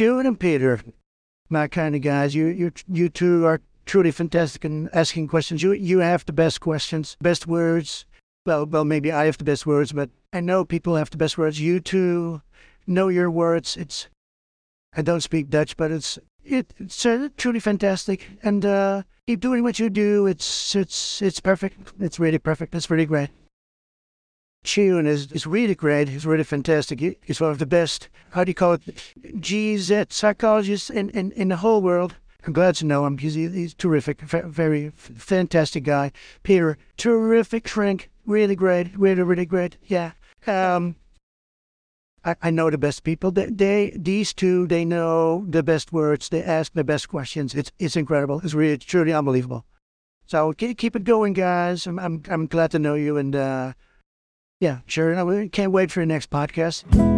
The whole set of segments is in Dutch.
And Peter, my kind of guys. You you you two are truly fantastic in asking questions. You you have the best questions, best words. Well, well, maybe I have the best words, but I know people have the best words. You two know your words. It's I don't speak Dutch, but it's it, it's uh, truly fantastic. And uh, keep doing what you do. It's it's it's perfect. It's really perfect. It's really great. Tune is, is really great. He's really fantastic. He, he's one of the best, how do you call it, GZ psychologists in, in, in the whole world. I'm glad to know him. He's, he's terrific, very fantastic guy. Peter, terrific shrink, really great, really, really great. Yeah. Um, I, I know the best people. They, they, these two, they know the best words. They ask the best questions. It's, it's incredible. It's really, truly unbelievable. So keep, keep it going, guys. I'm, I'm, I'm glad to know you and, uh, yeah, sure. I can't wait for your next podcast.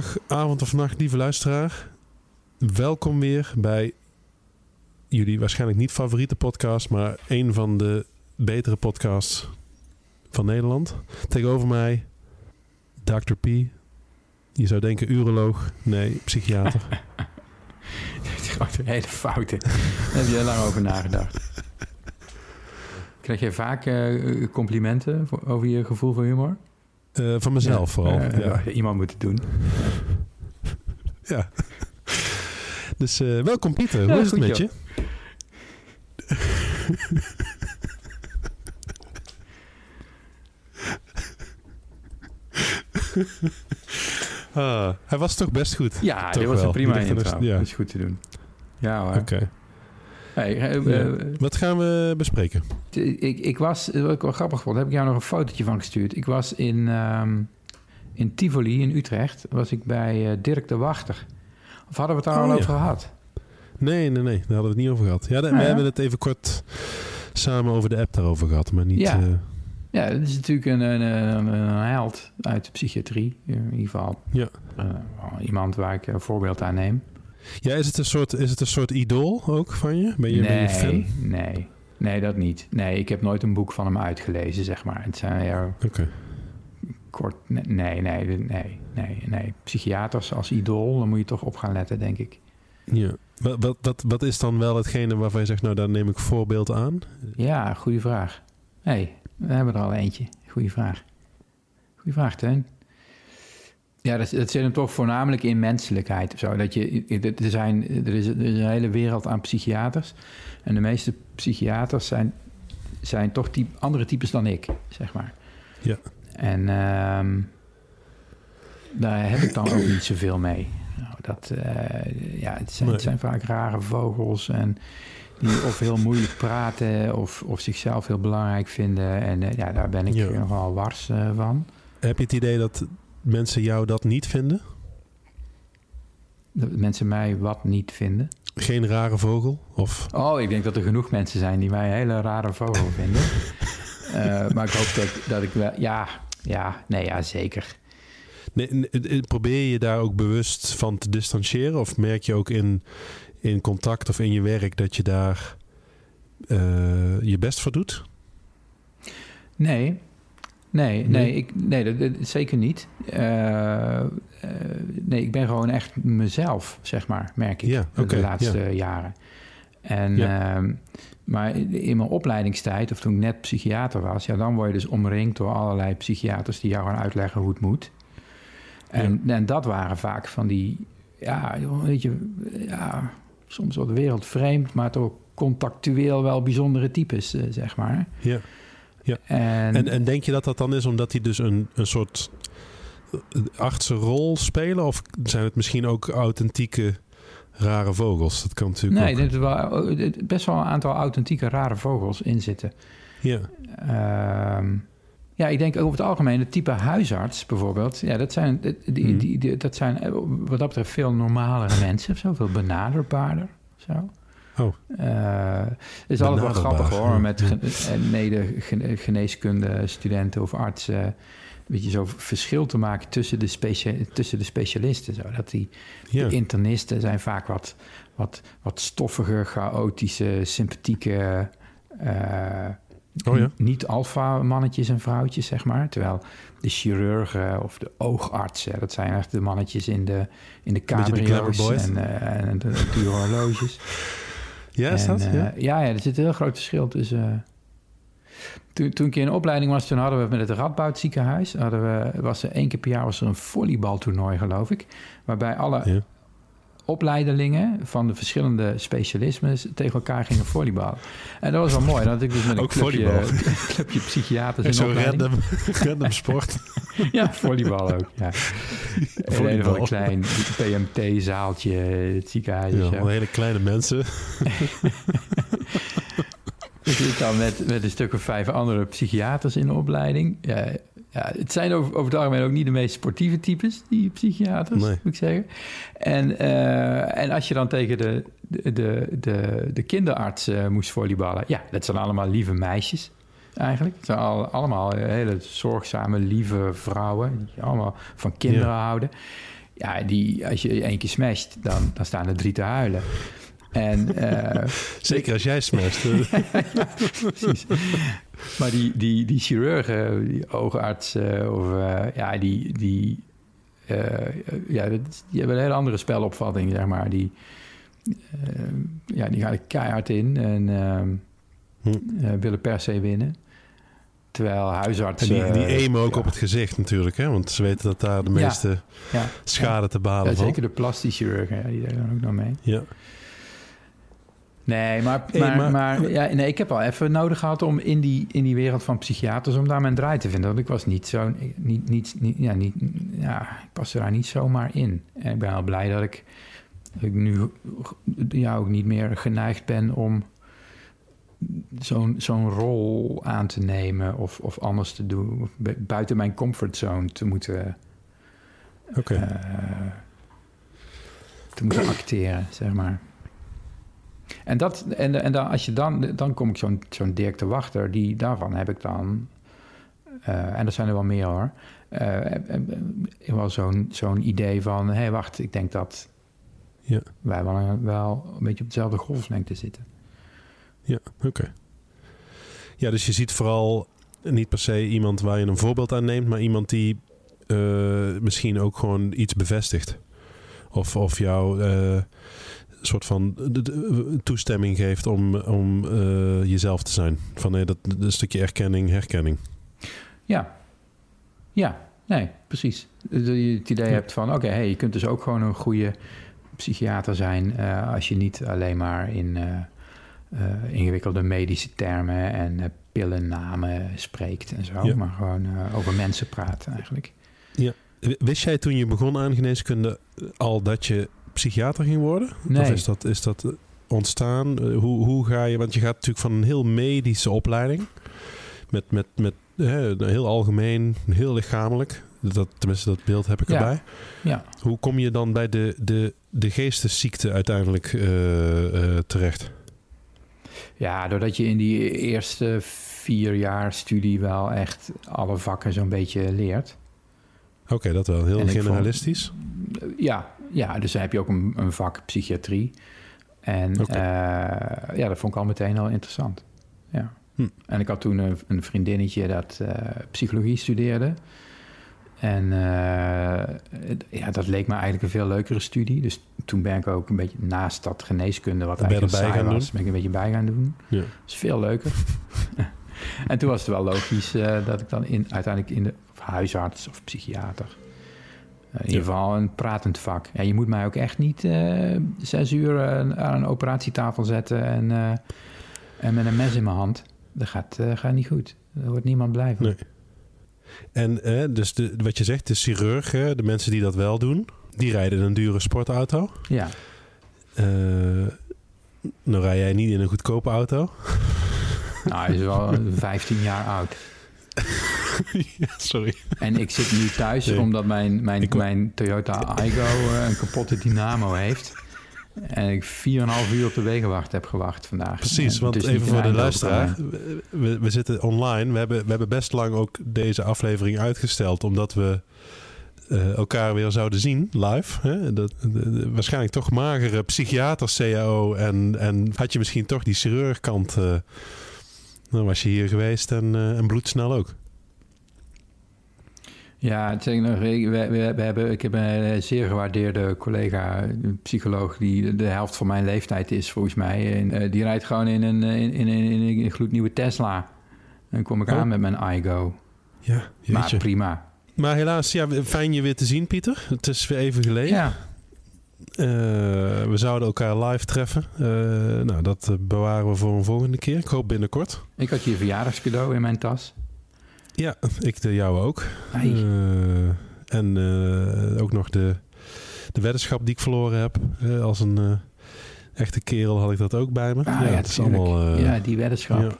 Morgen, middag, avond of nacht, lieve luisteraar. Welkom weer bij jullie waarschijnlijk niet favoriete podcast, maar een van de betere podcasts van Nederland. Tegenover mij, Dr. P. Je zou denken uroloog, nee, psychiater. Het is gewoon een hele foute. Daar heb je heel lang over nagedacht. Krijg jij vaak eh, complimenten voor- over je gevoel voor humor? Eh, van mezelf vooral. Ja. Iemand moet het doen. ja. Dus eh, welkom Pieter, hoe is het met joh. je? Ah, hij was toch best goed. Ja, dit was wel. een prima intro. ja. Dat is goed te doen. Ja hoor. Oké. Eh, Ja. eh, Wat gaan we bespreken? t- ik, ik was, wat ik wel grappig vond, heb ik jou nog een fotootje van gestuurd. Ik was in, ehm, in Tivoli in Utrecht, was ik bij eh, Dirk de Wachter. Of hadden we het daar Oh, al ja. over gehad? Nee, nee, nee. Daar hadden we het niet over gehad. Ja, de- Nou we ja. hebben het even kort samen over de app daarover gehad, maar niet... Ja. eh, Ja, dat is natuurlijk een, een, een, een held uit de psychiatrie. In ieder geval Ja. eh, iemand waar ik een voorbeeld aan neem. Ja, is het, een soort, is het een soort idool ook van je? Ben je, ben je nee, fan? nee, nee, dat niet. Nee, ik heb nooit een boek van hem uitgelezen, zeg maar. Het zijn ja, Oké. kort... Nee, nee, nee, nee, nee, nee. Psychiaters als idool, dan moet je toch op gaan letten, denk ik. Ja. Wat, wat, wat, wat is dan wel hetgene waarvan je zegt, nou daar neem ik voorbeeld aan? Ja, goede vraag. Hé, hey, we hebben er al eentje. Goeie vraag. Goeie vraag, Teun. Ja, dat, dat zit hem toch voornamelijk in menselijkheid of zo. Dat je, er, zijn, er, is, er is een hele wereld aan psychiaters. En de meeste psychiaters zijn, zijn toch typ, andere types dan ik, zeg maar. Ja. En ehm, daar heb ik dan ook niet zoveel mee. Nou, dat, eh, ja, het zijn, het zijn vaak rare vogels en die of heel moeilijk praten of, of zichzelf heel belangrijk vinden. En eh, ja, daar ben ik Ja. nogal wars eh, van. Heb je het idee dat mensen jou dat niet vinden? Dat mensen mij wat niet vinden. Geen rare vogel? Of... Oh, ik denk dat er genoeg mensen zijn die mij een hele rare vogel vinden. Eh, maar ik hoop dat, dat ik wel... Ja, ja, nee, ja, zeker. Nee, n- n- probeer je daar ook bewust van te distancieren? Of merk je ook in, in contact of in je werk dat je daar eh, je best voor doet? Nee, nee, Nee? ik, nee dat, dat- zeker niet. Eh, eh, nee, ik ben gewoon echt mezelf, zeg maar, merk ik, Ja, de- laatste jaren. En, Ja. ehm, maar in mijn opleidingstijd, of toen ik net psychiater was, ja, dan word je dus omringd door allerlei psychiaters die jou gaan uitleggen hoe het moet. En, en dat waren vaak van die, ja, weet je, ja, soms wat wereldvreemd, maar toch contactueel wel bijzondere types, eh, zeg maar. Ja. En, En, en denk je dat dat dan is omdat hij dus een, een soort artsenrol spelen? Of zijn het misschien ook authentieke rare vogels? Dat kan natuurlijk Nee, ook. er wel, eh, best wel een aantal authentieke rare vogels in zitten. Ja, Ehm, ja, ik denk over het algemeen, het type huisarts bijvoorbeeld, ja, dat zijn, die, die, Mhm. die, die- dat zijn eh, wat dat betreft veel normalere mensen of zo, veel benaderbaarder. Zo. Oh. Eh, het is altijd wel grappig hoor, met ge- eh, mede gene- geneeskunde studenten of artsen. Een beetje zo verschil te maken tussen de, specia tussen de specialisten. Zo. Dat die, ja. de internisten zijn vaak wat, wat, wat stoffige, chaotische, sympathieke. eh, Oh ja? Niet alfa-mannetjes en vrouwtjes, zeg maar. Terwijl de chirurgen of de oogartsen, dat zijn echt de mannetjes in de, in de de cabrio's en, eh, en de horloges. ja, is En, dat? eh, Ja? ja, ja, er zit een heel groot verschil tussen. eh, toen, toen ik in de opleiding was, toen hadden we met het Radboud ziekenhuis... Hadden we, was er één keer per jaar was er een volleybaltoernooi, geloof ik. Waarbij alle Ja. Opleidelingen van de verschillende specialismes tegen elkaar gingen volleyballen. En dat was wel mooi. Had ik dus met een Ook clubje, clubje psychiaters zo'n random, random sport. Ja, volleybal ook. Ja. In een klein PMT-zaaltje, het ziekenhuis. Ja, hele kleine mensen. Ik zit dan met, met een stuk of vijf andere psychiaters in de opleiding. Ja, ja, het zijn over, over het algemeen ook niet de meest sportieve types, die psychiaters, Nee. moet ik zeggen. En, eh, en als je dan tegen de, de, de, de, de kinderarts eh, moest volleyballen... ja, dat zijn allemaal lieve meisjes eigenlijk. Het zijn al, allemaal hele zorgzame, lieve vrouwen... die allemaal van kinderen Ja. houden. Ja, die, als je één keer smasht, dan, dan staan er drie te huilen. En... eh, Zeker als jij smasht. Precies. Maar die, die, die chirurgen, die oogartsen, of, eh, ja, die, die, eh, ja, dat is- die hebben een hele andere spelopvatting, zeg maar. Die, eh, ja, die gaan er keihard in en Hm. eh, willen per se winnen. Terwijl En huisartsen... die, die aimen ook ja, op het gezicht natuurlijk, hè? Want ze weten dat daar de meeste Ja, schade te ja, behalen valt. zeker de plastisch chirurgen, die doen er ook nog mee. Ja. Nee, maar, Hey, maar, ja, nee, ik heb al even nodig gehad om in die, in die wereld van psychiaters... om daar mijn draai te vinden. Want ik was niet zo... Niet, niet, niet, ja, niet, ja, ik paste daar niet zomaar in. En ik ben wel blij dat ik, dat ik nu ja, ook niet meer geneigd ben... om zo'n zo'n rol aan te nemen of, of anders te doen. Of bu- buiten mijn comfortzone te moeten... Eh, te moeten acteren, zeg maar. En, dat, en, en dan, als je dan, dan kom ik zo'n zo'n Dirk de Wachter, die, daarvan heb ik dan, eh, en er zijn er wel meer hoor, eh, wel zo'n zo'n idee van, hé hey, wacht, ik denk dat Ja. wij wel, wel een beetje op dezelfde golflengte zitten. Ja, oké. Ja, dus je ziet vooral niet per se iemand waar je een voorbeeld aan neemt, maar iemand die misschien ook gewoon iets bevestigt. Of, of jou een soort van de- de- toestemming geeft om, om eh, jezelf te zijn. Van nee, dat, een stukje erkenning, herkenning. Ja, ja, nee, precies. Dat je het idee Ja. hebt van, oké, hey, je kunt dus ook gewoon een goede psychiater zijn eh, als je niet alleen maar in eh, ingewikkelde medische termen en pillennamen spreekt en zo, Ja. maar gewoon over mensen praat eigenlijk. W- Wist jij toen je begon aan geneeskunde al dat je psychiater ging worden? Nee. Of is dat, is dat eh, ontstaan? Eh, Hoe, hoe ga je... Want je gaat natuurlijk van een heel medische opleiding. Met, met, met hè, heel algemeen, heel lichamelijk. Dat, tenminste, dat beeld heb ik Ja. erbij. Ja, Hoe kom je dan bij de, de, de geestesziekte uiteindelijk eh, terecht? ja, doordat je in die eerste vier jaar studie wel echt alle vakken zo'n beetje leert. Oké, dat wel. Heel En ik vond- generalistisch. Ja, ja, dus dan heb je ook een, een vak psychiatrie. En eh, ja, dat vond ik al meteen al interessant. Ja. Hm. En ik had toen een, een vriendinnetje dat eh, psychologie studeerde. En eh, ja, dat leek me eigenlijk een veel leukere studie. Dus toen ben ik ook een beetje naast dat geneeskunde, wat Ben eigenlijk saai was, ben ik een beetje bij gaan doen. Ja. Dat is veel leuker. en toen was het wel logisch dat ik dan in, uiteindelijk in de of huisarts of psychiater. Eh, in ieder geval een pratend vak. Ja, je moet mij ook echt niet eh, zes uur eh, aan een operatietafel zetten en, en met een mes in mijn hand. Dat gaat, gaat niet goed. Daar wordt niemand blij van. Nee. En dus de, wat je zegt, de chirurgen, de mensen die dat wel doen, die rijden een dure sportauto. Ja. Nou rij jij niet in een goedkope auto. Nou, hij is wel 15 jaar oud. ja, sorry. En ik zit nu thuis Nee. omdat mijn, mijn, Ik- mijn Toyota Aygo eh, een kapotte dynamo heeft. En ik 4,5 uur op de wegenwacht heb gewacht vandaag. Precies, want even voor de luisteraar. We, we zitten online. We hebben, we hebben best lang ook deze aflevering uitgesteld. Omdat we eh, elkaar weer zouden zien live. Hè? Dat, de- de- waarschijnlijk toch magere psychiater CAO. En, en had je misschien toch die chirurgkant. eh dan was je hier geweest en, eh, en bloedsnel ook. Ja, het nog, ik- we, we, we hebben, ik heb een zeer gewaardeerde collega, een psycholoog, die de helft van mijn leeftijd is volgens mij. En eh, die rijdt gewoon in een, in, in, in, in een gloednieuwe Tesla. En dan kom ik Oh. aan met mijn Aygo. Ja, Maar prima. Maar helaas, ja, fijn je weer te zien, Pieter. Het is weer even geleden. Ja, Eh, we zouden elkaar live treffen. Eh, nou, dat eh, bewaren we voor een volgende keer. Ik hoop binnenkort. ik had je verjaardagscadeau in mijn tas. Ja, ik de jou ook. Eh, en eh, ook nog de, de weddenschap die ik verloren heb. Eh, als een echte kerel had ik dat ook bij me. Ah, ja, ja, het is allemaal... ja, die weddenschap. ja.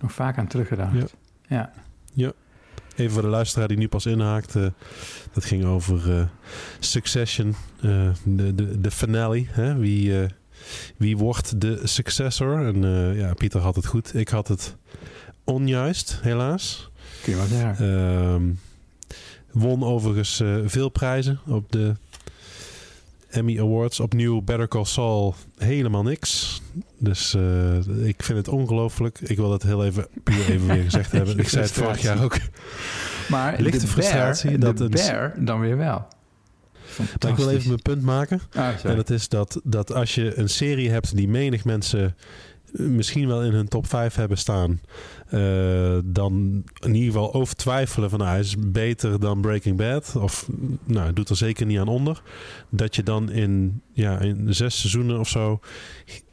Nog vaak aan teruggedacht. Ja. Ja. Even voor de luisteraar die nu pas inhaakt. dat ging over Succession. de, de, de finale. Hè? Wie, wie wordt de successor? En ja, Pieter had het goed. Ik had het onjuist, helaas. Kun je wel zeggen. Ehm, won overigens eh, veel prijzen op de Emmy Awards. Opnieuw Better Call Saul helemaal niks. Dus eh, ik vind het ongelooflijk. Ik wil dat heel even, puur even weer gezegd hebben. Ik zei het vorig jaar ook. maar lichte de frustratie bear, dat de een- bear dan weer wel. Maar ik wil even mijn punt maken. Ah, En dat is dat, dat als je een serie hebt die menig mensen misschien wel in hun top 5 hebben staan, eh, dan in ieder geval over twijfelen van nou, hij is beter dan Breaking Bad. Of nou, doet er zeker niet aan onder. Dat je dan in, ja, in zes seizoenen of zo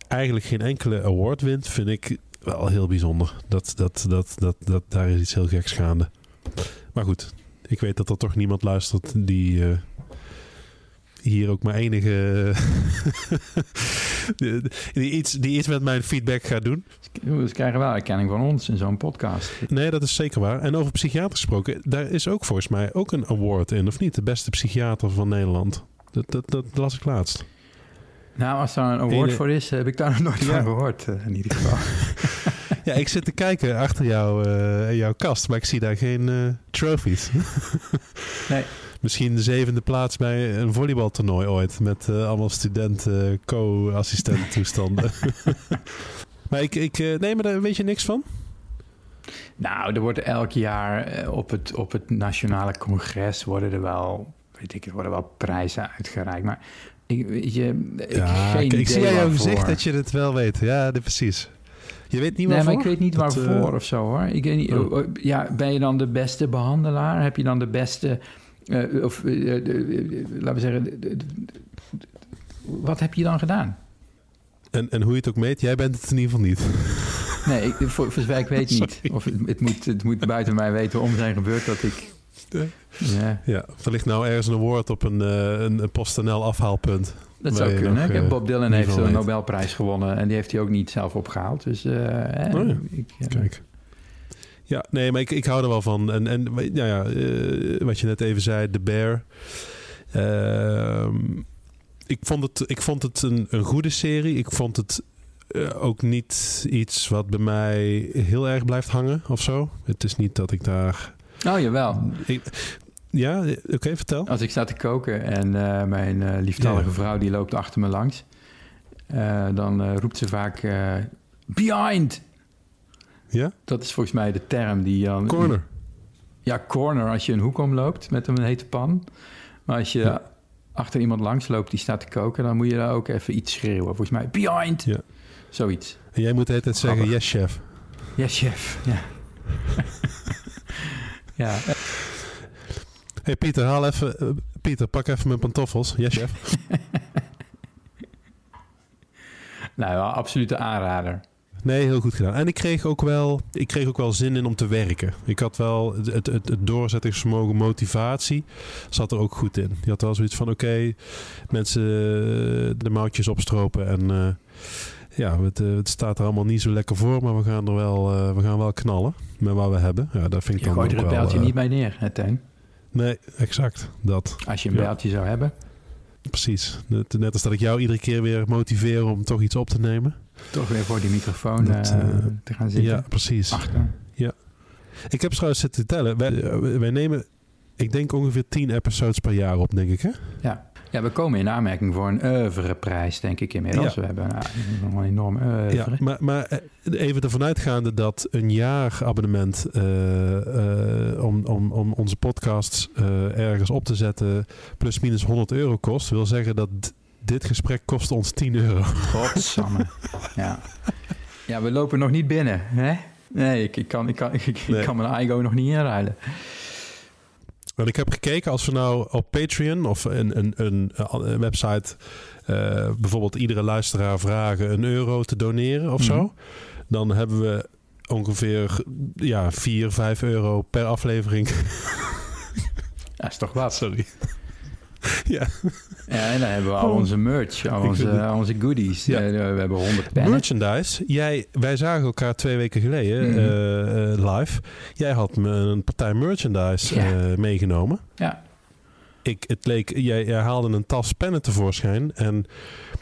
eigenlijk geen enkele award wint, vind ik wel heel bijzonder. Dat, dat, dat, dat, dat, daar is iets heel geks gaande. Maar goed, ik weet dat er toch niemand luistert die eh, hier ook maar enige. die, die iets, die iets met mijn feedback gaat doen. Ze krijgen wel erkenning van ons in zo'n podcast. Nee, dat is zeker waar. En over psychiater gesproken, daar is ook volgens mij ook een award in, of niet? De beste psychiater van Nederland. Dat, dat, dat las ik laatst. Nou, als daar een award voor is, heb ik daar nog nooit Ja. van gehoord. eh, in ieder geval. Ja, ik zit te kijken achter jou, eh, jouw kast, maar ik zie daar geen eh trophies. Nee. Misschien de zevende plaats bij een volleybaltoernooi ooit. Met eh, allemaal studenten, co-assistent toestanden. maar ik, ik eh, nee, maar daar weet je niks van? Nou, er wordt elk jaar eh, op het, op het Nationale Congres worden er wel, weet ik, er worden wel prijzen uitgereikt. Maar ik, weet je, ik heb geen ik, ik zie idee aan jouw waarvoor. gezicht dat je het wel weet. Ja, precies. Je weet niet Nee, waarvoor? maar ik weet niet Dat, waarvoor eh, of zo hoor. Ik weet niet, Oh. oh, ja, ben je dan de beste behandelaar? Heb je dan de beste, eh, of eh, laten we zeggen, wat heb je dan gedaan? en, en hoe je het ook meet, jij bent het in ieder geval niet. Nee, ik, voor, voor zover ik weet niet. Sorry. Of het, het, moet, het moet buiten mij weten om zijn gebeurd dat ik... Ja, Ja, er ligt nou ergens een award op een, eh een, PostNL afhaalpunt. dat zou kunnen. Bob Dylan heeft een. Nobelprijs gewonnen... en die heeft hij ook niet zelf opgehaald. Dus, Oh ja. ik, Kijk. Ja, nee, maar ik, ik hou er wel van. En, en nou ja, eh, wat je net even zei, The Bear. Ehm, ik vond het, ik vond het een, een goede serie. Ik vond het eh, ook niet iets wat bij mij heel erg blijft hangen of zo. Het is niet dat ik daar... Oh, jawel. Ik, ja, eh, oké, vertel. Als ik sta te koken en mijn lieftallige Ja. vrouw die loopt achter me langs... dan roept ze vaak... eh, behind! Ja? Dat is volgens mij de term die... dan Corner. Ja, corner als je een hoek omloopt met een hete pan. Maar als je Ja. achter iemand langs loopt die staat te koken... dan moet je daar ook even iets schreeuwen. Volgens mij, behind! Ja. Zoiets. En jij moet de hele tijd zeggen, Grappig. yes chef. Ja, chef. Ja. ja. hey, Pieter, haal even... eh, Pieter, pak even mijn pantoffels. Yes chef. Nou, absolute aanrader. Nee, heel goed gedaan. En ik kreeg ook wel, ik kreeg ook wel zin in om te werken. Ik had wel het, het, het doorzettingsvermogen, motivatie zat er ook goed in. Je had wel zoiets van: oké, mensen eh, de mouwtjes opstropen en. eh, ja, het, eh, het staat er allemaal niet zo lekker voor, maar we gaan er wel, we gaan wel knallen met wat we hebben. Ja, dat vind ik Je dan gooit er bijltje eh, niet bij neer, hè, Teun? Nee, exact. Dat. Als je een Ja. bijltje zou hebben. Precies. Net, net als dat ik jou iedere keer weer motiveer om toch iets op te nemen. Toch weer voor die microfoon Dat, eh, eh, te gaan zitten. Ja, precies. Achter. Ik heb trouwens zitten tellen. Wij, wij nemen, ik denk ongeveer 10 episodes per jaar op, denk ik. Hè? Ja. ja, we komen in aanmerking voor een oeuvreprijs, denk ik inmiddels. Ja. We hebben nou, een enorm oeuvre. Ja, maar, maar eh, even ervan uitgaande dat een jaar abonnement eh, eh, om, om, om onze podcasts eh, ergens op te zetten plus minus 100 euro kost, wil zeggen dat dit gesprek kost ons 10 euro. Godsamme. ja. ja, we lopen nog niet binnen. Hè? Nee, ik, ik, kan, ik, kan, ik, ik Nee. kan mijn iGo nog niet inruilen. Want ik heb gekeken, als we nou op Patreon of een, een, een, een website eh, bijvoorbeeld iedere luisteraar vragen een euro te doneren of zo, Mhm. dan hebben we ongeveer ja, 4, 5 euro per aflevering. Dat is toch wat. Sorry. ja. Ja, en dan hebben we al Oh. onze merch, al onze, al onze goodies. Ja. Eh, we hebben 100 pennen. Merchandise. Jij, wij zagen elkaar twee weken geleden Mhm. eh, eh, live. Jij had me een partij merchandise Ja. eh, meegenomen. Ja. Ik, het leek, jij, jij haalde een tas pennen tevoorschijn. En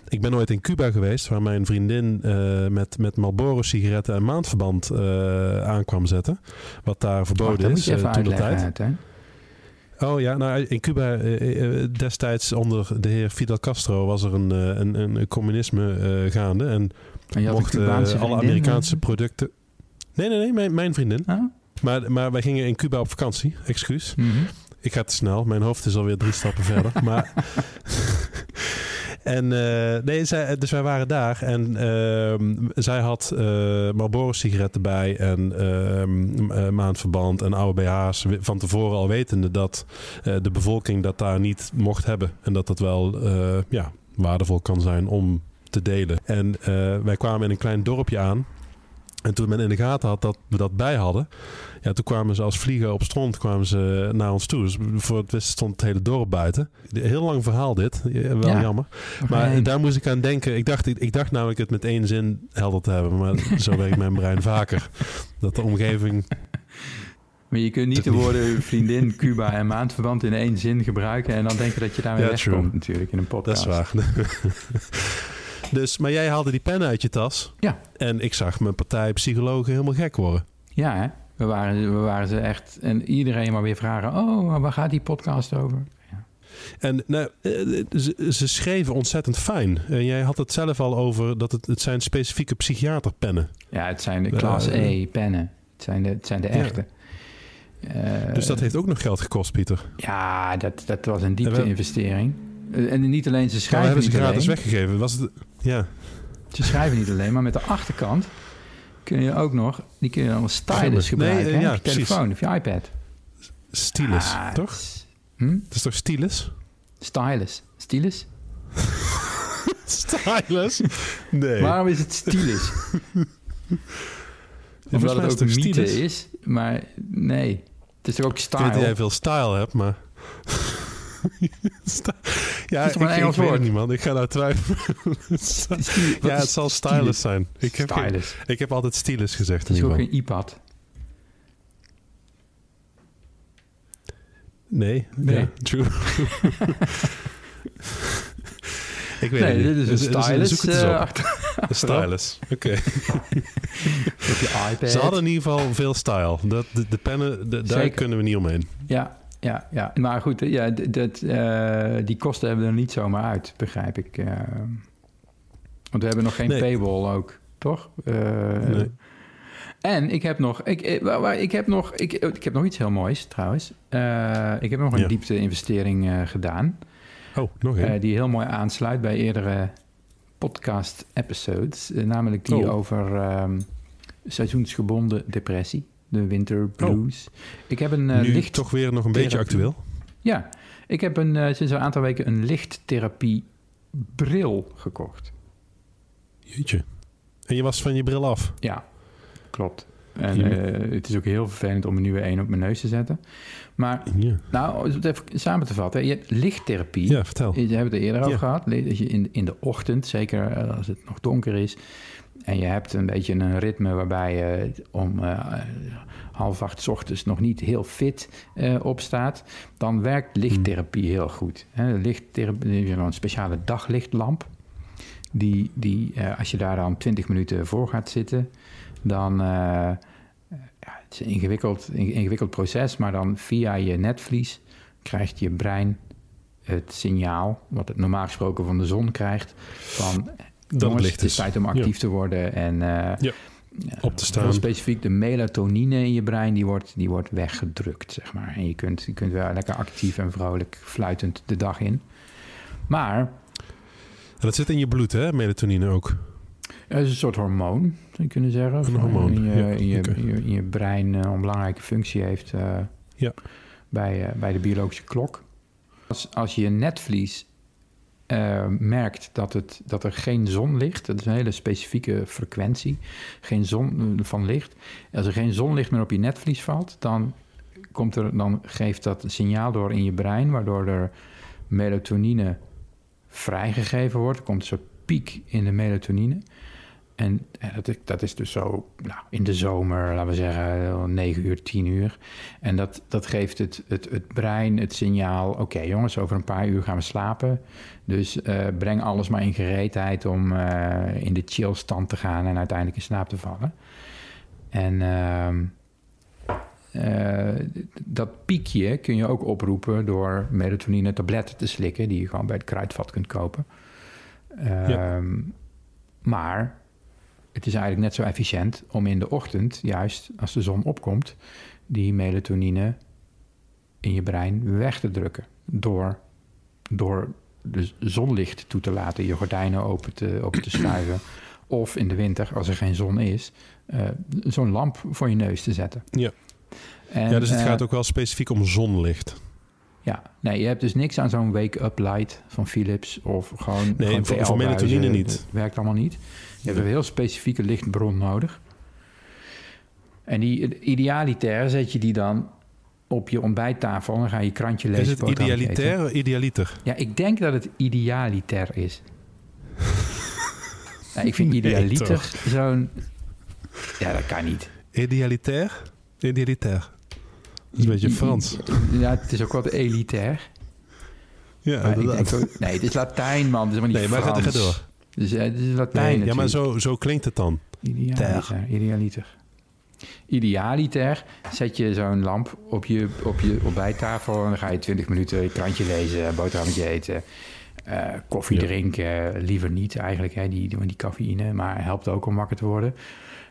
ik ben ooit in Cuba geweest, waar mijn vriendin eh, met, met Marlboro sigaretten en maandverband eh, aankwam zetten. Wat daar Wacht, verboden dat moet is je even eh, toen de uitleggen. tijd. Oh ja, nou in Cuba eh, eh, destijds onder de heer Fidel Castro was er een, eh, een, een communisme eh, gaande. En mochten alle vriendin, Amerikaanse eh? producten. Nee, nee, nee, mijn, mijn vriendin. Oh? Maar, maar wij gingen in Cuba op vakantie, excuus. Mhm. Ik ga te snel, mijn hoofd is alweer drie stappen verder. Maar. En eh, nee, zij, dus wij waren daar en ehm, zij had eh Marlboro sigaretten bij en ehm, eh, maandverband en oude BH's van tevoren al wetende dat de bevolking dat daar niet mocht hebben en dat dat wel ja, waardevol kan zijn om te delen. En wij kwamen in een klein dorpje aan en toen men in de gaten had dat we dat bij hadden, ja, toen kwamen ze als vliegen op stront kwamen ze naar ons toe. Dus voor het wist stond het hele dorp buiten. Heel lang verhaal dit, wel Ja. jammer. Maar daar moest ik aan denken. Ik dacht, ik, ik dacht namelijk het met één zin helder te hebben. Maar zo werkt mijn brein vaker. Dat de omgeving... Maar je kunt niet Dat de woorden vriendin, Cuba en maandverband in één zin gebruiken... en dan denken dat je daarmee Ja, wegkomt natuurlijk in een Dat podcast. is waar. dus, maar jij haalde die pen uit je tas. Ja. En ik zag mijn partijpsychologen helemaal gek worden. Ja, hè? We waren, we waren ze echt... En iedereen maar weer vragen... oh, waar gaat die podcast over? En nou, eh, ze, ze schreven ontzettend fijn. En jij had het zelf al over dat het, het zijn specifieke psychiaterpennen. Ja, het zijn de Eh, klas E pennen. Het zijn de, het zijn de Ja. echte. Eh, Dus dat heeft ook nog geld gekost, Pieter. Ja, dat, dat was een En we- diepte-investering. Eh, En niet alleen, ze schrijven hebben ze niet gratis alleen. weggegeven. Was het, ja. Ze schrijven niet alleen, maar met de achterkant kun je ook nog... Die kun je dan als stylus Nee, gebruiken. eh, hè, ja, je precies. telefoon of je iPad. Stylus, Ah, toch? het is- Hm? Het is toch stylus? Stylus. Stylus? Stylus? Nee. Waarom is het stylus? Omdat het ook een mythe stylus? is, maar nee. Het is toch ook Ik weet dat jij veel style hebt, maar... Ja, is ik, een Engels woord? niet, man. Ik ga nou twijfelen. Ja, het zal stylus zijn. Ik heb, geen- Stylus. ik heb altijd stylus gezegd Het in is ook geen iPad. Nee, Nee. Ja, true. ik weet Nee, het dit niet. is een Dus- dus stylus achter- Een stylus. Oké. Ze hadden in ieder geval veel style. Dat, de, de pennen, de- daar kunnen we niet omheen. Ja, ja, ja. Maar goed, ja, dat, eh, die kosten hebben er niet zomaar uit, begrijp ik. eh. want we hebben nog geen Nee. paywall ook, toch? Eh, Nee. En ik heb nog, ik, ik heb nog, ik, ik heb nog iets heel moois trouwens. Ik heb nog een Ja. diepte-investering gedaan. Oh, nog eh, die heel mooi aansluit bij eerdere podcast-episodes. namelijk die Oh. over ehm, seizoensgebonden depressie, de winter blues. Ik heb een eh, nu licht toch weer nog een beetje actueel. ja, ik heb een, eh, sinds een aantal weken een lichttherapie bril gekocht. Jeetje. En je was van je bril af. Ja, klopt. En eh, het is ook heel vervelend om nu weer één op mijn neus te zetten. Maar, Ja, nou, om het even samen te vatten. Je hebt lichttherapie. ja vertel. Je hebt het er eerder over Ja. gehad. Dat je in, in de ochtend, zeker als het nog donker is... en je hebt een beetje een ritme waarbij je om eh, half acht ochtends nog niet heel fit eh, opstaat... dan werkt lichttherapie heel goed. Hè, lichttherapie een speciale daglichtlamp. Die, die eh, als je daar dan 20 minuten voor gaat zitten... dan... ja, het is een ingewikkeld, in- ingewikkeld proces, maar dan via je netvlies krijgt je brein het signaal, wat het normaal gesproken van de zon krijgt, van Dat jongens, licht het is tijd om actief te worden. En eh, Ja, op te staan. Specifiek de melatonine in je brein, die wordt, die wordt weggedrukt, zeg maar. En je kunt, je kunt weer lekker actief en vrolijk fluitend de dag in. Maar En dat zit in je bloed, hè? Melatonine ook. Het is een soort hormoon, zou je kunnen zeggen. Een hormoon, In je, ja, in je, in je, in je brein eh, een belangrijke functie heeft eh, Ja. bij, bij de biologische klok. Als, als je netvlies eh, merkt dat, het, dat er geen zonlicht... dat is een hele specifieke frequentie, geen zon eh, van licht. Als er geen zonlicht meer op je netvlies valt... dan, komt er, dan geeft dat een signaal door in je brein... waardoor er melatonine vrijgegeven wordt. Komt een piek in de melatonine. En eh, dat, is- dat is dus zo nou, in de zomer, laten we zeggen, 9 uur, 10 uur. En dat, dat geeft het, het, het brein het signaal: oké jongens, over een paar uur gaan we slapen. Dus eh, breng alles maar in gereedheid om eh, in de chillstand te gaan en uiteindelijk in slaap te vallen. En ehm, eh, dat piekje kun je ook oproepen door melatonine tabletten te slikken, die je gewoon bij het kruidvat kunt kopen. Ja. Ehm, Maar het is eigenlijk net zo efficiënt om in de ochtend, juist als de zon opkomt, die melatonine in je brein weg te drukken. Door, door de zonlicht toe te laten, je gordijnen open te, open te schuiven. Of in de winter, als er geen zon is, eh, zo'n lamp voor je neus te zetten. Ja. En, ja, dus het eh, gaat ook wel specifiek om zonlicht. ja, nee, je hebt dus niks aan zo'n wake-up light van Philips of gewoon. Nee, gewoon voor- melatonine niet. Werkt allemaal niet. Je hebt een heel specifieke lichtbron nodig. En die idealitair zet je die dan op je ontbijttafel en dan ga je je krantje lezen. Is het idealitair of idealiter? Ja, ik denk dat het idealitair is. nou, ik vind idealiter zo'n. Ja, dat kan niet. Idealitair? Idealitair. Dat is een beetje Frans. Ja, het is ook wat elitair. Ja, Maar ik inderdaad. denk ook- nee, het is Latijn, man. Het is helemaal Nee, niet maar ga, Frans. ga door. Dus eh, het is Latijn Nee, ja, maar zo, zo klinkt het dan. Idealiter, idealiter. Idealiter zet je zo'n lamp op je, op je ontbijttafel... en dan ga je 20 minuten je krantje lezen, boterhammetje eten... eh, koffie Ja. drinken, liever niet eigenlijk, hè, die, die, die cafeïne... maar helpt ook om wakker te worden.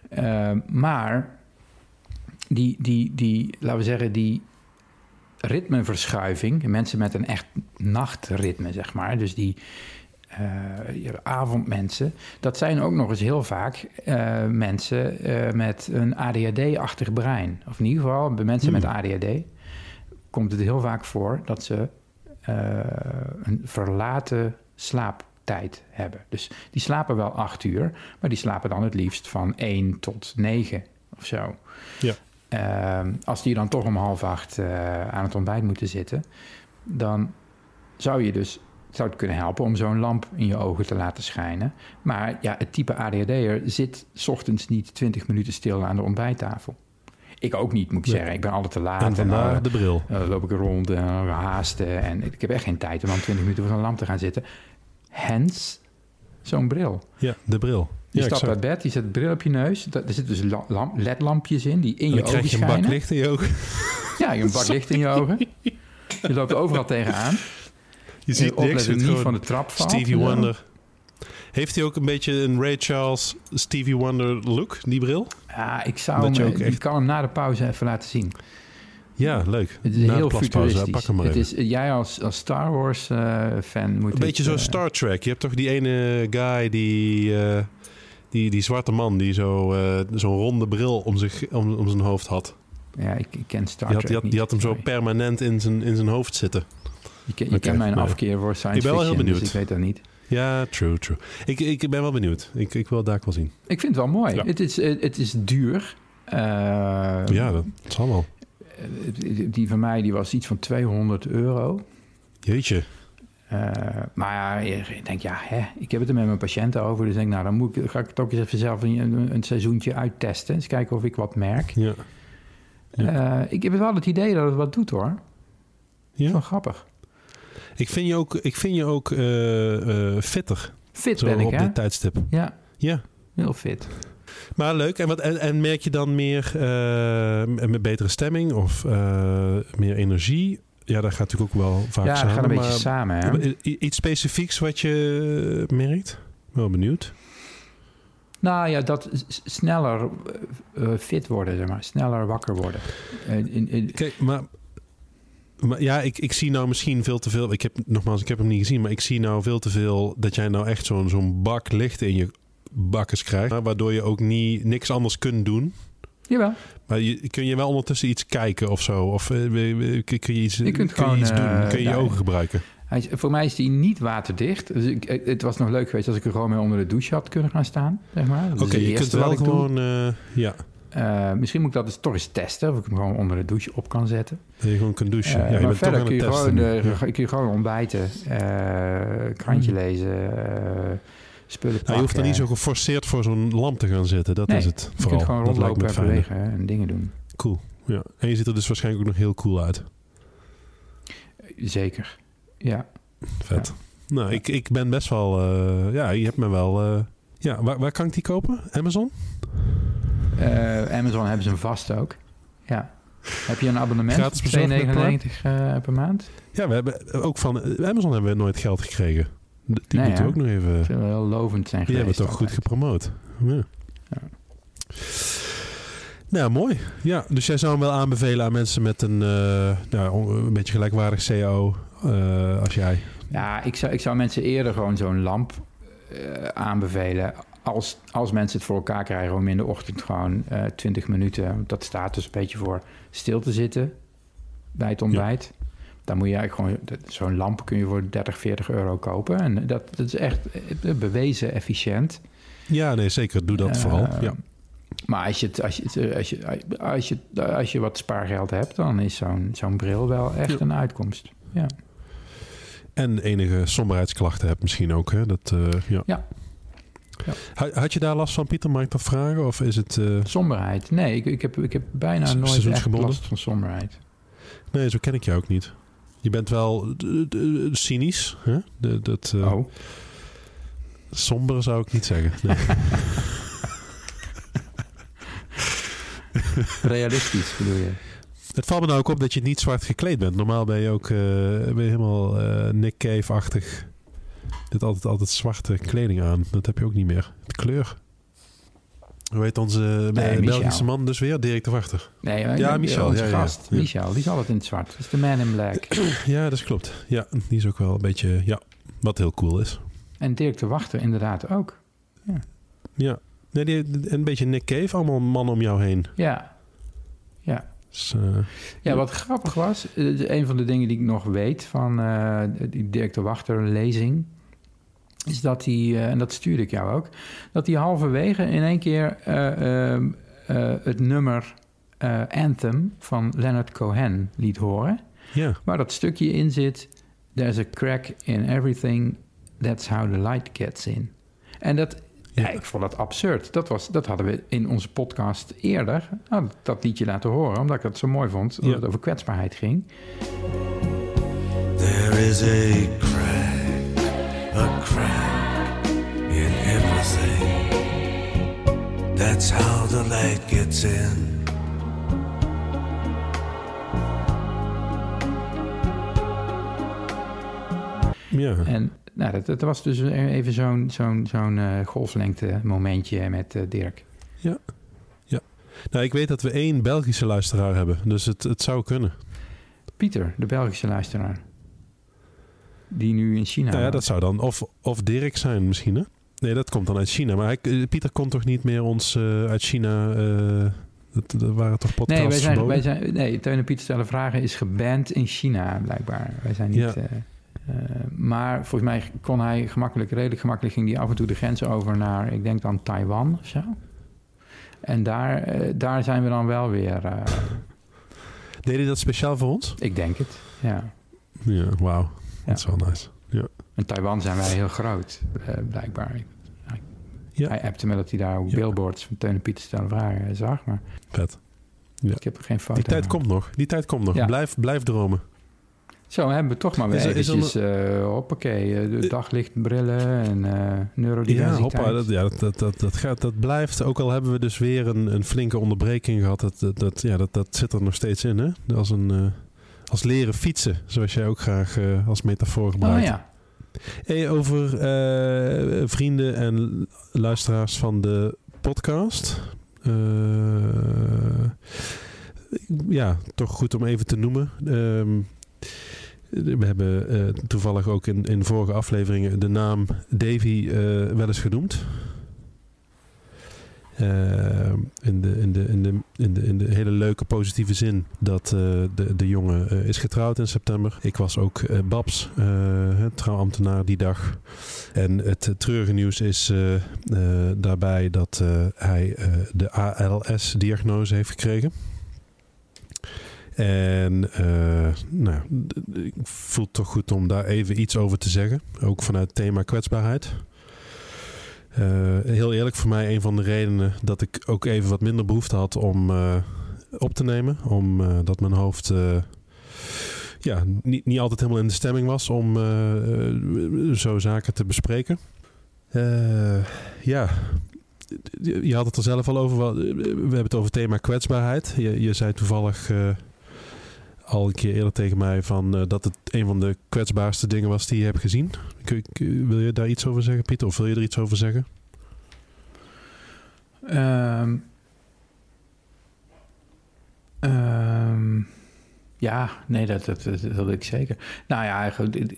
Eh, maar die, die, die, laten we zeggen, die ritmeverschuiving... mensen met een echt nachtritme, zeg maar... dus die je avondmensen, dat zijn ook nog eens heel vaak eh, mensen eh, met een ADHD-achtig brein. Of in ieder geval bij mensen met ADHD komt het heel vaak voor dat ze een verlaten slaaptijd hebben. Dus die slapen wel acht uur, maar die slapen dan het liefst van één tot negen of zo. Ja. Ehm, als die dan toch om half acht aan het ontbijt moeten zitten, dan zou je dus zou het kunnen helpen om zo'n lamp in je ogen te laten schijnen. Maar ja, het type ADHD'er zit 's ochtends niet 20 minuten stil aan de ontbijttafel. Ik ook niet, moet ik zeggen. Ik ben altijd te laat. En vandaar dan, de bril. eh, loop ik er rond en dan haasten. En ik heb echt geen tijd om dan 20 minuten voor zo'n lamp te gaan zitten. Hens zo'n bril. Ja, de bril. Je Ja, stapt uit bed, je zet de bril op je neus. Er zitten dus la- lamp- ledlampjes in die in je ogen krijg je een schijnen. bak licht in je ogen. Ja, je hebt een bak licht in je ogen. Je loopt er overal tegenaan. Je ziet niks. Het niet van de trap valt. Stevie Ja. Wonder. Heeft hij ook een beetje een Ray Charles Stevie Wonder look, die bril? Ja, ik zou hem, ik echt- kan hem na de pauze even laten zien. Ja, leuk. Het is Na heel futuristisch. Pak hem maar het even. is, jij als, als Star Wars eh, fan moet Een beetje zo eh, Star Trek. Je hebt toch die ene guy die... eh, die, die zwarte man die zo, eh, zo'n ronde bril om, zich, om, om zijn hoofd had. Ja, ik, ik ken Star Die had, Trek die had, niet, die had hem zo permanent in zijn, in zijn hoofd zitten. Je, je kent mijn maar- afkeer voor science Ik ben wel heel fiction, benieuwd. dus ik weet dat niet. Ja, true, true. Ik, ik ben wel benieuwd. Ik, ik wil het daar wel zien. Ik vind het wel mooi. Ja. Het, is, eh, het is duur. Eh, ja, dat zal wel. eh, Die van mij die was iets van 200 euro. Jeetje. Eh, maar ja, ik denk, ja, hè, ik heb het er met mijn patiënten over. Dus ik denk, nou, dan moet ik, ga ik het ook eens even zelf een, een, een seizoentje uittesten. Eens kijken of ik wat merk. Ja. Ja. Ik heb wel het idee dat het wat doet, hoor. Ja? Is wel grappig. Ik vind je ook, ik vind je ook eh, eh, fitter. Fit Zo ben ik, op hè? dit tijdstip. Ja, Ja. heel fit. Maar leuk. En, wat, en, en merk je dan meer eh, met betere stemming of meer energie? Ja, dat gaat natuurlijk ook wel vaak ja, dat samen. gaat een beetje samen, hè? Iets specifieks wat je merkt? Wel benieuwd. Nou ja, dat sneller fit worden, zeg maar. Sneller wakker worden. In, in- Kijk, maar ja, ik, ik zie nou misschien veel te veel. Ik heb nogmaals, ik heb hem niet gezien, maar ik zie nou veel te veel dat jij nou echt zo'n zo'n bak licht in je bakkes krijgt, waardoor je ook niet niks anders kunt doen. jawel. Maar je, kun je wel ondertussen iets kijken of zo? Of eh, kun je iets, Je kunt kun je gewoon, iets doen? eh, Kun je je ogen gebruiken? Hij voor mij is die niet waterdicht. Dus ik, eh, het was nog leuk geweest als ik er gewoon mee onder de douche had kunnen gaan staan. Zeg maar. Oké, je kunt wel gewoon... ja, Eh, misschien moet ik dat eens toch eens testen. Of ik hem gewoon onder de douche op kan zetten. dat je gewoon kunt douchen. Eh, ja, je maar bent verder kun je, testen. gewoon, nu. Ja. kun je gewoon ontbijten. eh, krantje lezen. eh, spullen Nou, je hoeft er niet zo geforceerd voor zo'n lamp te gaan zitten. Dat Nee, is het Je vooral. kunt gewoon rondlopen en bewegen hè, en dingen doen. Cool. Ja. En je ziet er dus waarschijnlijk ook nog heel cool uit. Zeker. Ja. Vet. Nou, ik, ik ben best wel... ja, je hebt me wel... ja, waar, waar kan ik die kopen? Amazon? Eh, Amazon hebben ze een vast ook. Ja. Heb je een abonnement? Gratis bezorgd met 2,99 eh, per maand? Ja, we hebben ook van eh, Amazon hebben we nooit geld gekregen. Die Nee, moeten we hè? ook nog even... Wel heel lovend zijn Die hebben toch goed gepromoot. Ja. Ja. Nou, mooi. Ja, dus jij zou hem wel aanbevelen aan mensen met een, nou, een beetje gelijkwaardig eh, als jij. Ja, ik zou, ik zou mensen eerder gewoon zo'n lamp aanbevelen. Als, als mensen het voor elkaar krijgen om in de ochtend gewoon eh 20 minuten... dat staat dus een beetje voor stil te zitten bij het ontbijt. Dan moet je eigenlijk gewoon... Zo'n lamp kun je voor 30, 40 euro kopen. En dat, dat is echt eh, bewezen efficiënt. Ja, nee, zeker. Doe dat Eh, vooral. Ja. Maar als je, het, als, je, als, je, als, je, als je wat spaargeld hebt... dan is zo'n zo'n bril wel echt Ja. een uitkomst. Ja. En enige somberheidsklachten hebt misschien ook. Hè? Dat, ja. Ja. Ja. Ha- Had je daar last van, Pieter? Mag ik dat vragen? Of is het... eh, Somberheid. Nee, ik, ik, heb, ik heb bijna nooit echt last van somberheid. Nee, zo ken ik je ook niet. Je bent wel cynisch. Hè? De, dat, eh, oh. Somber zou ik niet zeggen. Nee. Realistisch bedoel je? Het valt me nou ook op dat je niet zwart gekleed bent. Normaal ben je ook eh, ben je helemaal Nick Cave-achtig. Hebt altijd, altijd zwarte kleding aan. Dat heb je ook niet meer. De kleur. Hoe heet onze eh, Nee, Belgische man dus weer? Dirk de Wachter. Nee, maar Ja, Michel, ja, ja, gast, ja. Michel, die is altijd in het zwart. Dat is de man in black. Ja, dat klopt. Ja, die is ook wel een beetje... Ja, wat heel cool is. en Dirk de Wachter inderdaad ook. Ja. Nee, die, een beetje Nick Cave. Allemaal mannen om jou heen. Ja. Ja. Dus, eh, Ja, wat grappig was, eh, een van de dingen die ik nog weet van eh, die Dirk de Wachter lezing, is dat hij, eh, en dat stuurde ik jou ook, dat hij halverwege in één keer eh, ehm, eh, het nummer eh, Anthem van Leonard Cohen liet horen, ja. waar dat stukje in zit, There's a crack in everything, that's how the light gets in. En dat, ja. Ja. ik vond dat absurd. Dat, was, dat hadden we in onze podcast eerder, nou, dat liedje laten horen, omdat ik dat zo mooi vond, omdat Ja. het over kwetsbaarheid ging. There is a crack, a crack in everything. That's how the light gets in. Ja. En nou, dat, dat was dus even zo'n zo'n zo'n eh, golflengte momentje met eh, Dirk. Nou, ik weet dat we één Belgische luisteraar hebben. Dus het, het zou kunnen. Pieter, de Belgische luisteraar. Die nu in China Nou ja, dat zou dan of, of Dirk zijn misschien, hè? Nee, dat komt dan uit China. Maar hij, Pieter kon toch niet meer ons eh, uit China... eh, dat, dat waren toch podcasts Nee, wij zijn, verboden? wij zijn, nee, Teun en Pieter stellen vragen is geband in China, blijkbaar. Wij zijn niet... Ja. eh, maar volgens mij kon hij gemakkelijk, redelijk gemakkelijk, ging hij af en toe de grens over naar, ik denk dan Taiwan of zo. En daar, daar zijn we dan wel weer, eh, Deed hij dat speciaal voor ons? ik denk het. Ja. Ja, wauw. Dat is wel nice. Ja. In Taiwan zijn wij heel groot, eh, blijkbaar. Ja. Hij appte me dat hij daar ook Ja. billboards van Teun en Pieter stellen vragen zag, maar Vet. Ja. ik heb er geen foto Die tijd komt nog. Die tijd komt nog. Ja. Blijf, blijf dromen. Zo hebben we toch maar weer Is er- is eventjes, eh, hoppakee, eh, daglichtbrillen en Ja, neurodiversiteit. hoppa. Dat, ja, dat, dat, dat, dat, gaat, dat blijft. Ook al hebben we dus weer een, een flinke onderbreking gehad. Dat, dat, dat, ja, dat, dat zit er nog steeds in. Hè? Als, een, als leren fietsen. Zoals jij ook graag eh, als metafoor Oh gebruikt. ja, Hey, over eh, vrienden en luisteraars van de podcast. Eh, ja, toch goed om even te noemen. Ehm, we hebben toevallig ook in, in vorige afleveringen de naam Davy wel eens genoemd. Eh, in, de, in, de, in, de, in, de, in de hele leuke positieve zin dat eh, de, de jongen eh, is getrouwd in september. Ik was ook Babs, trouwambtenaar die dag. En het treurige nieuws is daarbij dat hij de ALS-diagnose heeft gekregen. En eh, nou, ik voel het toch goed om daar even iets over te zeggen. Ook vanuit het thema kwetsbaarheid. Eh, heel eerlijk, voor mij een van de redenen dat ik ook even wat minder behoefte had om eh, op te nemen. Omdat dat mijn hoofd eh, ja, niet, niet altijd helemaal in de stemming was om eh, eh, zo zaken te bespreken. Eh, ja, je had het er zelf al over. We hebben het over het thema kwetsbaarheid. Je, je zei toevallig eh, al een keer eerder tegen mij van, eh, dat het een van de kwetsbaarste dingen was die je hebt gezien. Wil je daar iets over zeggen, Pieter? Of wil je er iets over zeggen? Ehm, ehm, ja, nee, dat, dat, dat, ik zeker. Nou ja, eigenlijk,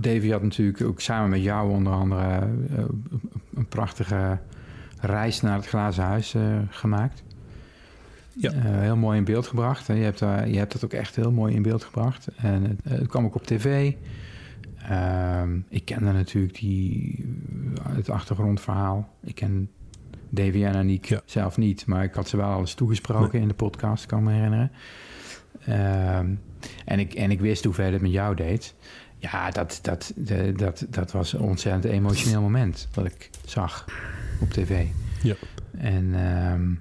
Davy had natuurlijk ook samen met jou onder andere eh, een prachtige reis naar het Glazen Huis eh, gemaakt. Ja. Eh, heel mooi in beeld gebracht. Je hebt, je hebt dat ook echt heel mooi in beeld gebracht. En het, het kwam ook op tv. Ehm, ik kende natuurlijk die, het achtergrondverhaal. Ik ken Davy en Aniek Ja. zelf niet, maar ik had ze wel al eens toegesproken in de podcast, kan me herinneren. Ehm, en, ik, en ik wist hoeveel het met jou deed. Ja, dat, dat, dat, dat was een ontzettend emotioneel moment wat ik zag op tv. Ja. En ehm,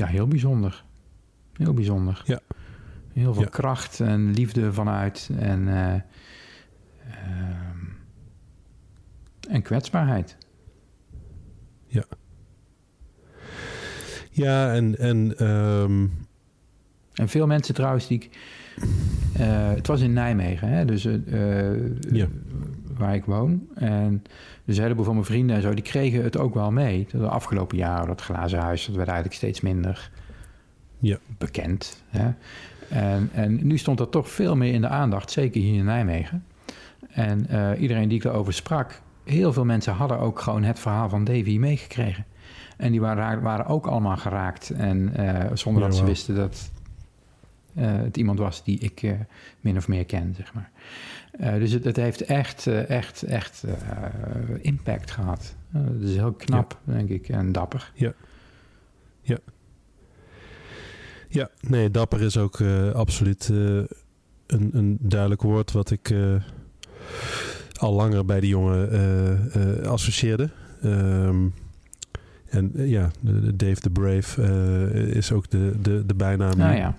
ja, heel bijzonder. Heel bijzonder. Ja. Heel veel Ja. kracht en liefde vanuit. En, eh, ehm, en kwetsbaarheid. Ja, en, en ehm, En veel mensen trouwens die ik... eh, het was in Nijmegen, hè? Dus, eh, Ja. Waar ik woon. En dus een heleboel van mijn vrienden en zo... die kregen het ook wel mee. De afgelopen jaren, dat glazen huis... dat werd eigenlijk steeds minder Ja. bekend. Hè? En, en nu stond dat toch veel meer in de aandacht. Zeker hier in Nijmegen. En eh, iedereen die ik erover sprak... heel veel mensen hadden ook gewoon het verhaal van Davy meegekregen. En die waren, waren ook allemaal geraakt. En eh, zonder Ja, dat ze wisten dat het iemand was die ik eh, min of meer ken, zeg maar. Eh, dus het, het heeft echt, eh, echt, echt eh, impact gehad. Eh, dat is heel knap, denk ik, en dapper. ja, nee, dapper is ook eh, absoluut eh, een, een duidelijk woord wat ik eh, al langer bij die jongen eh, eh, associeerde. Ehm, en eh, ja, Dave the Brave eh, is ook de, de, de bijnaam. Nou ja,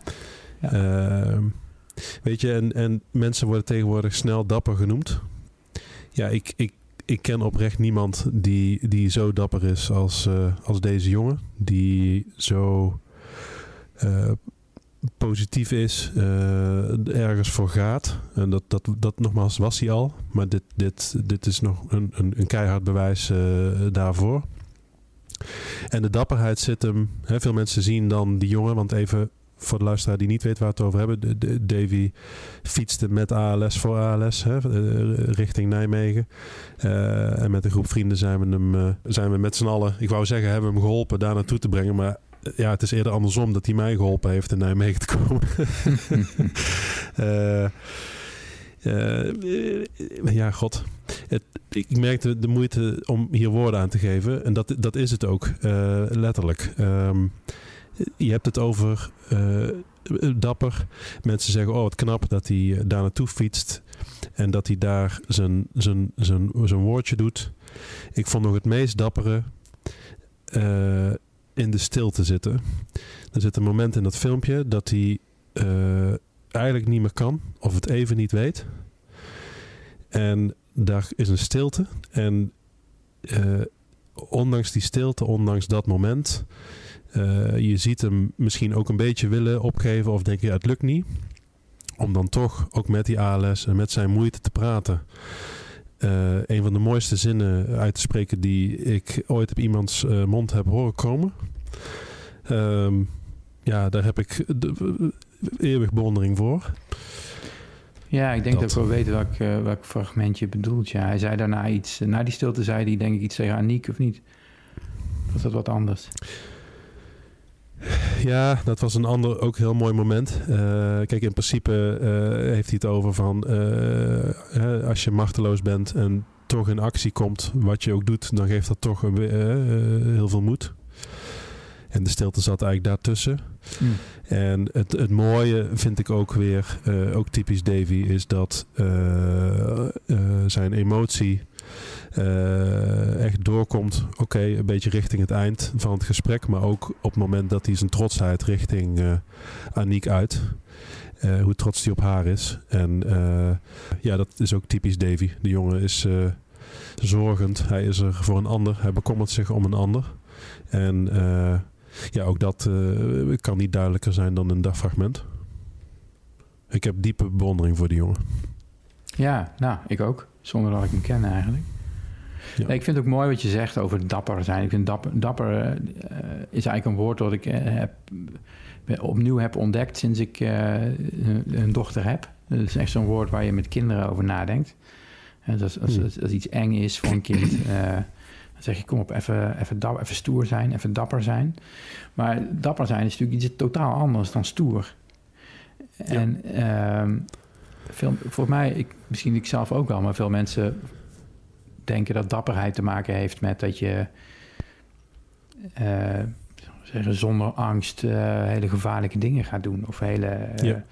Ehm, weet je, en, en mensen worden tegenwoordig snel dapper genoemd. Ja, ik, ik, ik ken oprecht niemand die, die zo dapper is als, eh, als deze jongen. Die zo eh, positief is, eh, ergens voor gaat. En dat, dat, dat nogmaals was hij al. Maar dit, dit, dit is nog een, een, een keihard bewijs daarvoor. En de dapperheid zit hem. Hè, veel mensen zien dan die jongen, want even voor de luisteraar die niet weet waar we het over hebben. De, de- Davy fietste met ALS voor ALS hè, eh, richting Nijmegen. Eh, en met een groep vrienden zijn we, hem, eh, zijn we met z'n allen, ik wou zeggen, hebben we hem geholpen daar naartoe te brengen. Maar ja, het is eerder andersom dat hij mij geholpen heeft in Nijmegen te komen. Ja, god. Het, ik merkte de moeite om hier woorden aan te geven. En dat, dat is het ook, letterlijk. Ehm, je hebt het over eh, dapper. Mensen zeggen, oh wat knap dat hij eh, daar naartoe fietst. En dat hij daar zijn, zijn, zijn, zijn woordje doet. Ik vond nog het meest dappere eh, in de stilte zitten. Er zit een moment in dat filmpje dat hij eh, eigenlijk niet meer kan. Of het even niet weet. En daar is een stilte. En eh, ondanks die stilte, ondanks dat moment... eh, je ziet hem misschien ook een beetje willen opgeven of denk je, het lukt niet. Om dan toch ook met die ALS en met zijn moeite te praten. Eh, een van de mooiste zinnen uit te spreken die ik ooit op iemands eh, mond heb horen komen. Ehm, ja, daar heb ik de, eeuwig bewondering voor. Ja, ik denk dat, Dat. ik wel weet welk, eh, welk fragment je bedoelt. Ja, hij zei daarna iets. Na die stilte zei hij denk ik iets tegen Aniek of niet? Of Was dat wat anders? Ja, dat was een ander, ook heel mooi moment. Eh, kijk, in principe eh, heeft hij het over van eh, hè, als je machteloos bent en toch in actie komt, wat je ook doet, dan geeft dat toch een, heel veel moed. En de stilte zat eigenlijk daartussen. Hm. En het, het mooie vind ik ook weer, ook typisch Davy, is dat zijn emotie eh, echt doorkomt. Oké, een beetje richting het eind van het gesprek, maar ook op het moment dat hij zijn trotsheid richting eh Aniek uit. Eh, hoe trots hij op haar is. En ja, dat is ook typisch Davy. De jongen is zorgend. Hij is er voor een ander. Hij bekommert zich om een ander. En ja, ook dat kan niet duidelijker zijn dan in dat fragment. Ik heb diepe bewondering voor die jongen. Ja, nou, ik ook. Zonder dat ik hem ken eigenlijk. Ja. Nee, ik vind het ook mooi wat je zegt over dapper zijn. Ik vind dapper, dapper eh, is eigenlijk een woord dat ik eh, heb, opnieuw heb ontdekt sinds ik eh, een, een dochter heb. Dat is echt zo'n woord waar je met kinderen over nadenkt. En dat, als, Hmm. als, als iets eng is voor een kind, eh, dan zeg je kom op, even, even, even stoer zijn, even dapper zijn. Maar dapper zijn is natuurlijk iets totaal anders dan stoer. En ehm, veel, volgens mij, ik, misschien ik zelf ook wel, maar veel mensen denken dat dapperheid te maken heeft met dat je eh, zeggen, zonder angst eh, hele gevaarlijke dingen gaat doen. Of hele. eh, Ja.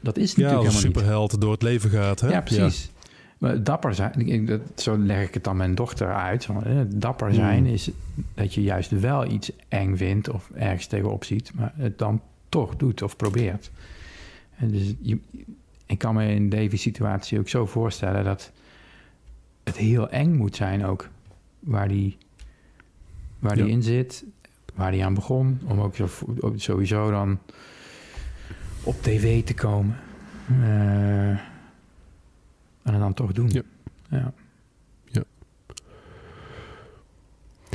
Dat is Ja, natuurlijk als helemaal niet. superheld door het leven gaat. Hè? Ja, precies. Maar dapper zijn, dat, zo leg ik het dan mijn dochter uit. Dapper zijn Hmm. is dat je juist wel iets eng vindt of ergens tegenop ziet, maar het dan toch doet of probeert. En dus je, ik kan me in Davy's situatie ook zo voorstellen dat het heel eng moet zijn ook. Waar die, waar die Ja. in zit, waar die aan begon. Om ook zo, ook sowieso dan op tv te komen. Eh, en het dan toch doen. Ja. ja.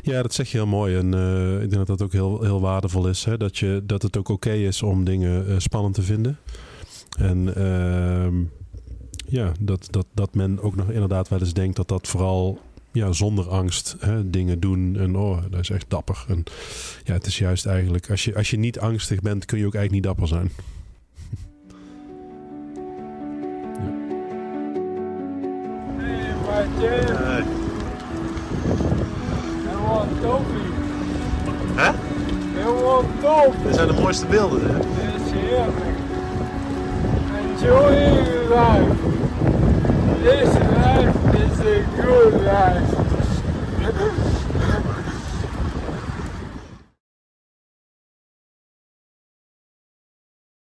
Ja, dat zeg je heel mooi. En eh, ik denk dat dat ook heel, heel waardevol is. Hè? Dat, je, dat het ook oké is om dingen eh, spannend te vinden. En ehm, ja, dat, dat, dat men ook nog inderdaad wel eens denkt dat dat vooral ja, zonder angst hè, dingen doen. En oh, dat is echt dapper. En ja, het is juist eigenlijk, als je, als je niet angstig bent, kun je ook eigenlijk niet dapper zijn. Hey. I want Toby. Hè? Toby. Dat zijn de mooiste beelden, hè? Yes, heerlijk. Enjoy your life. This life is a good life.